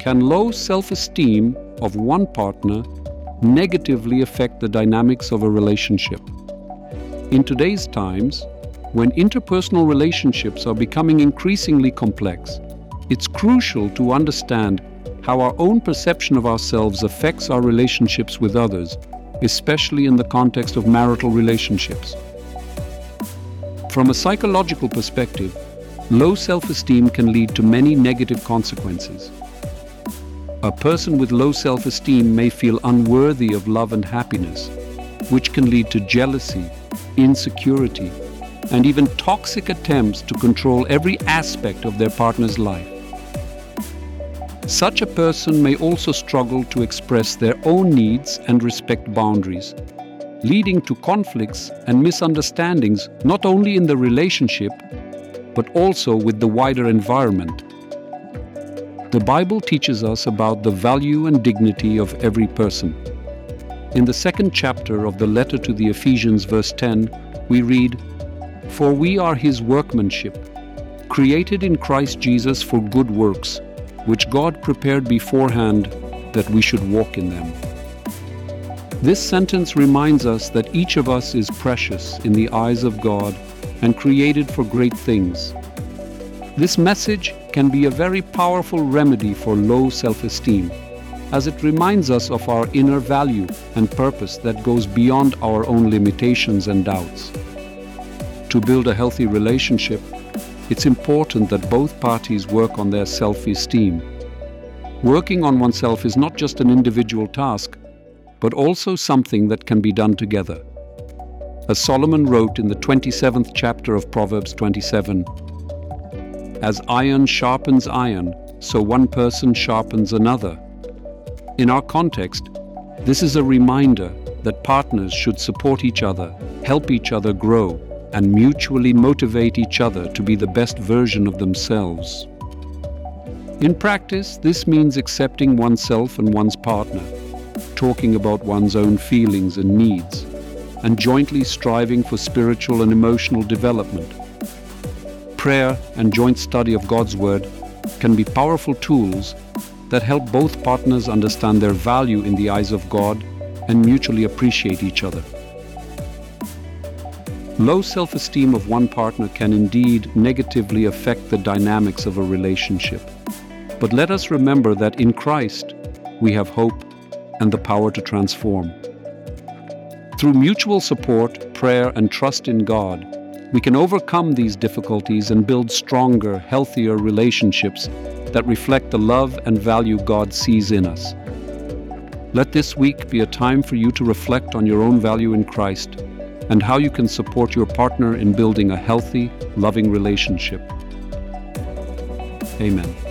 can low self esteem of one partner negatively affect the dynamics of a relationship? In today's times, when interpersonal relationships are becoming increasingly complex, it's crucial to understand how our own perception of ourselves affects our relationships with others, especially in the context of marital relationships. From a psychological perspective, low self esteem can lead to many negative consequences. A person with low self esteem may feel unworthy of love and happiness, which can lead to jealousy, insecurity, and even toxic attempts to control every aspect of their partner's life. Such a person may also struggle to express their own needs and respect boundaries, leading to conflicts and misunderstandings not only in the relationship, but also with the wider environment the Bible teaches us about the value and dignity of every person. In the second chapter of the letter to the Ephesians, verse 10, we read, For we are his workmanship, created in Christ Jesus for good works, which God prepared beforehand that we should walk in them. This sentence reminds us that each of us is precious in the eyes of God and created for great things. This message can be a very powerful remedy for low self esteem, as it reminds us of our inner value and purpose that goes beyond our own limitations and doubts. To build a healthy relationship, it's important that both parties work on their self esteem. Working on oneself is not just an individual task, but also something that can be done together. As Solomon wrote in the 27th chapter of Proverbs 27, as iron sharpens iron, so one person sharpens another. In our context, this is a reminder that partners should support each other, help each other grow, and mutually motivate each other to be the best version of themselves. In practice, this means accepting oneself and one's partner, talking about one's own feelings and needs, and jointly striving for spiritual and emotional development prayer and joint study of God's Word can be powerful tools that help both partners understand their value in the eyes of God and mutually appreciate each other. Low self esteem of one partner can indeed negatively affect the dynamics of a relationship. But let us remember that in Christ we have hope and the power to transform. Through mutual support, prayer, and trust in God, we can overcome these difficulties and build stronger, healthier relationships that reflect the love and value God sees in us. Let this week be a time for you to reflect on your own value in Christ and how you can support your partner in building a healthy, loving relationship. Amen.